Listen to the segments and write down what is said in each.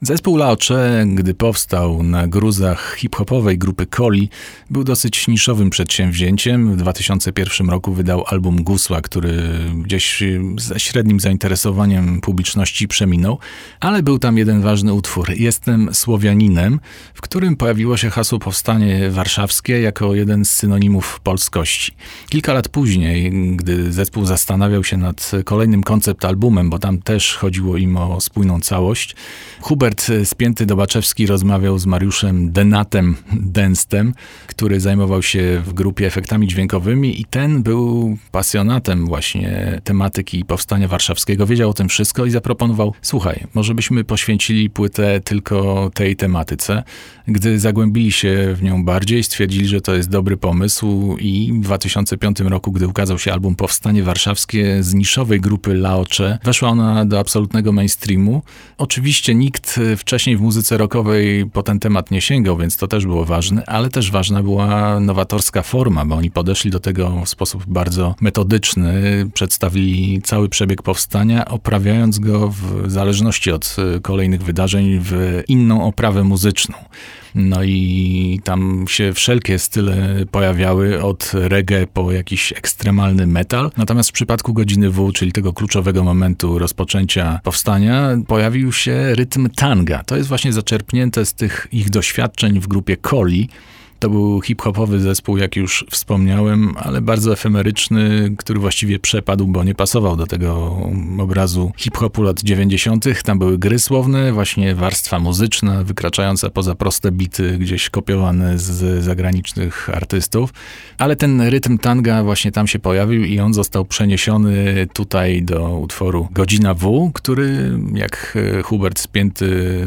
Zespół Laocze, gdy powstał na gruzach hip-hopowej grupy Coli, był dosyć niszowym przedsięwzięciem. W 2001 roku wydał album Gusła, który gdzieś ze średnim zainteresowaniem publiczności przeminął, ale był tam jeden ważny utwór Jestem Słowianinem, w którym pojawiło się hasło Powstanie Warszawskie jako jeden z synonimów polskości. Kilka lat później, gdy zespół zastanawiał się nad kolejnym koncept albumem, bo tam też chodziło im o spójną całość, Hubert Robert Spięty Dobaczewski rozmawiał z Mariuszem Denatem Denstem, który zajmował się w grupie efektami dźwiękowymi i ten był pasjonatem właśnie tematyki powstania warszawskiego. Wiedział o tym wszystko i zaproponował, słuchaj, może byśmy poświęcili płytę tylko tej tematyce. Gdy zagłębili się w nią bardziej, stwierdzili, że to jest dobry pomysł i w 2005 roku, gdy ukazał się album Powstanie Warszawskie z niszowej grupy Laocze, weszła ona do absolutnego mainstreamu. Oczywiście nikt wcześniej w muzyce rockowej po ten temat nie sięgał, więc to też było ważne, ale też ważna była nowatorska forma, bo oni podeszli do tego w sposób bardzo metodyczny, przedstawili cały przebieg powstania, oprawiając go w zależności od kolejnych wydarzeń w inną oprawę muzyczną. No i tam się wszelkie style pojawiały, od reggae po jakiś ekstremalny metal. Natomiast w przypadku godziny W, czyli tego kluczowego momentu rozpoczęcia powstania, pojawił się rytm tanga. To jest właśnie zaczerpnięte z tych ich doświadczeń w grupie Coli, to był hip-hopowy zespół, jak już wspomniałem, ale bardzo efemeryczny, który właściwie przepadł, bo nie pasował do tego obrazu hip-hopu lat 90. Tam były gry słowne, właśnie warstwa muzyczna, wykraczająca poza proste bity, gdzieś kopiowane z zagranicznych artystów. Ale ten rytm tanga właśnie tam się pojawił i on został przeniesiony tutaj do utworu Godzina W, który, jak Hubert Spięty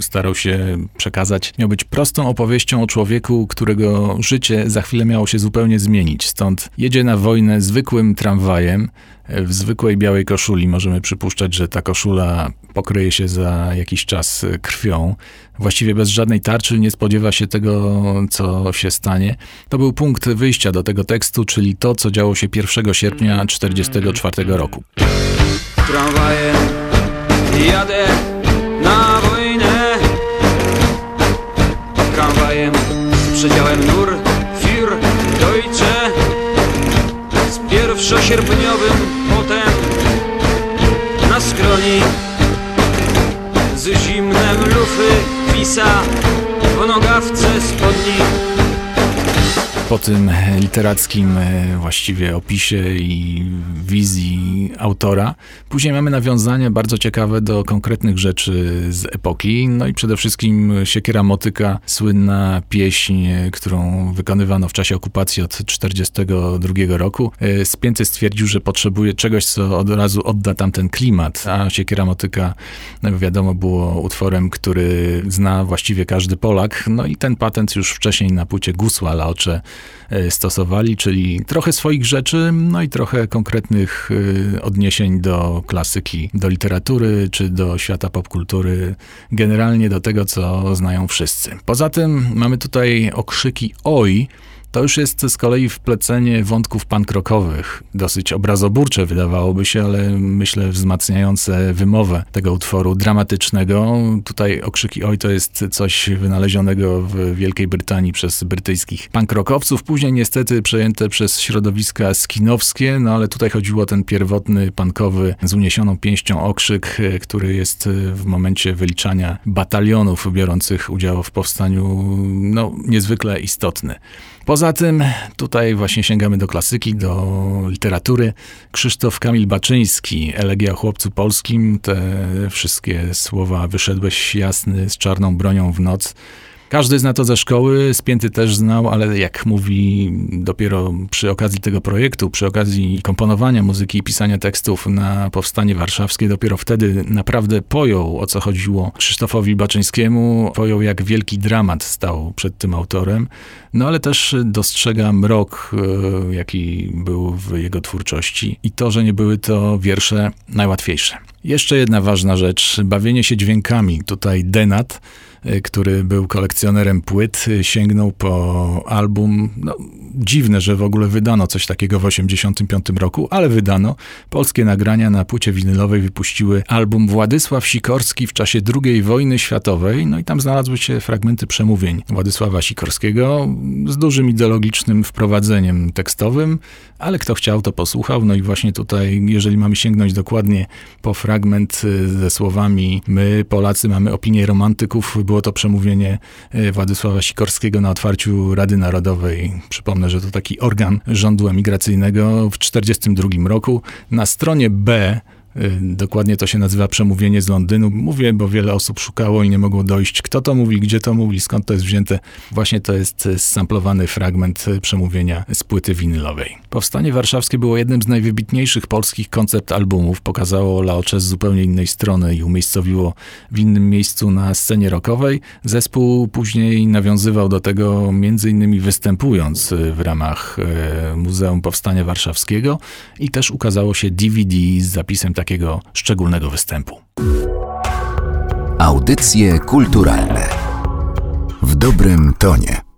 starał się przekazać, miał być prostą opowieścią o człowieku, którego życie za chwilę miało się zupełnie zmienić. Stąd jedzie na wojnę zwykłym tramwajem, w zwykłej białej koszuli. Możemy przypuszczać, że ta koszula pokryje się za jakiś czas krwią. Właściwie bez żadnej tarczy nie spodziewa się tego, co się stanie. To był punkt wyjścia do tego tekstu, czyli to, co działo się 1 sierpnia 1944 roku. Tramwajem jadę na przedziałem nur für Deutsche z pierwszosierpniowym po tym literackim e, właściwie opisie i wizji autora. Później mamy nawiązania bardzo ciekawe do konkretnych rzeczy z epoki. No i przede wszystkim Siekiera Motyka, słynna pieśń, którą wykonywano w czasie okupacji od 1942 roku. E, Spięty stwierdził, że potrzebuje czegoś, co od razu odda tam ten klimat, a Siekiera Motyka, no wiadomo, było utworem, który zna właściwie każdy Polak. No i ten patent już wcześniej na płycie Gusła Laocze E, stosowali, czyli trochę swoich rzeczy, no i trochę konkretnych e, odniesień do klasyki, do literatury czy do świata popkultury, generalnie do tego, co znają wszyscy. Poza tym mamy tutaj okrzyki oj, to już jest z kolei wplecenie wątków pankrokowych, dosyć obrazoburcze wydawałoby się, ale myślę wzmacniające wymowę tego utworu dramatycznego. Tutaj okrzyki oj to jest coś wynalezionego w Wielkiej Brytanii przez brytyjskich pankrokowców, później niestety przejęte przez środowiska skinowskie, no ale tutaj chodziło o ten pierwotny pankowy z uniesioną pięścią okrzyk, który jest w momencie wyliczania batalionów biorących udział w powstaniu no, niezwykle istotny. Poza tym tutaj właśnie sięgamy do klasyki, do literatury. Krzysztof Kamil Baczyński, Elegia o chłopcu polskim, te wszystkie słowa wyszedłeś jasny z czarną bronią w noc. Każdy zna to ze szkoły, Spięty też znał, ale jak mówi dopiero przy okazji tego projektu, przy okazji komponowania muzyki i pisania tekstów na Powstanie Warszawskie, dopiero wtedy naprawdę pojął, o co chodziło Krzysztofowi Baczyńskiemu, pojął, jak wielki dramat stał przed tym autorem, no ale też dostrzega mrok, e, jaki był w jego twórczości i to, że nie były to wiersze najłatwiejsze. Jeszcze jedna ważna rzecz, bawienie się dźwiękami. Tutaj Denat który był kolekcjonerem płyt, y, sięgnął po album. No, dziwne, że w ogóle wydano coś takiego w 1985 roku, ale wydano. Polskie nagrania na płycie winylowej wypuściły album Władysław Sikorski w czasie II wojny światowej. No i tam znalazły się fragmenty przemówień Władysława Sikorskiego z dużym ideologicznym wprowadzeniem tekstowym, ale kto chciał, to posłuchał. No i właśnie tutaj, jeżeli mamy sięgnąć dokładnie po fragment y, ze słowami My, Polacy, mamy opinię romantyków, było to przemówienie y, Władysława Sikorskiego na otwarciu Rady Narodowej. Przypomnę, że to taki organ rządu emigracyjnego w 1942 roku. Na stronie B dokładnie to się nazywa przemówienie z Londynu. Mówię, bo wiele osób szukało i nie mogło dojść, kto to mówi, gdzie to mówi, skąd to jest wzięte. Właśnie to jest samplowany fragment przemówienia z płyty winylowej. Powstanie Warszawskie było jednym z najwybitniejszych polskich koncept albumów. Pokazało Laocze z zupełnie innej strony i umiejscowiło w innym miejscu na scenie rockowej. Zespół później nawiązywał do tego między innymi występując w ramach Muzeum Powstania Warszawskiego i też ukazało się DVD z zapisem takiego szczególnego występu. Audycje kulturalne w dobrym tonie.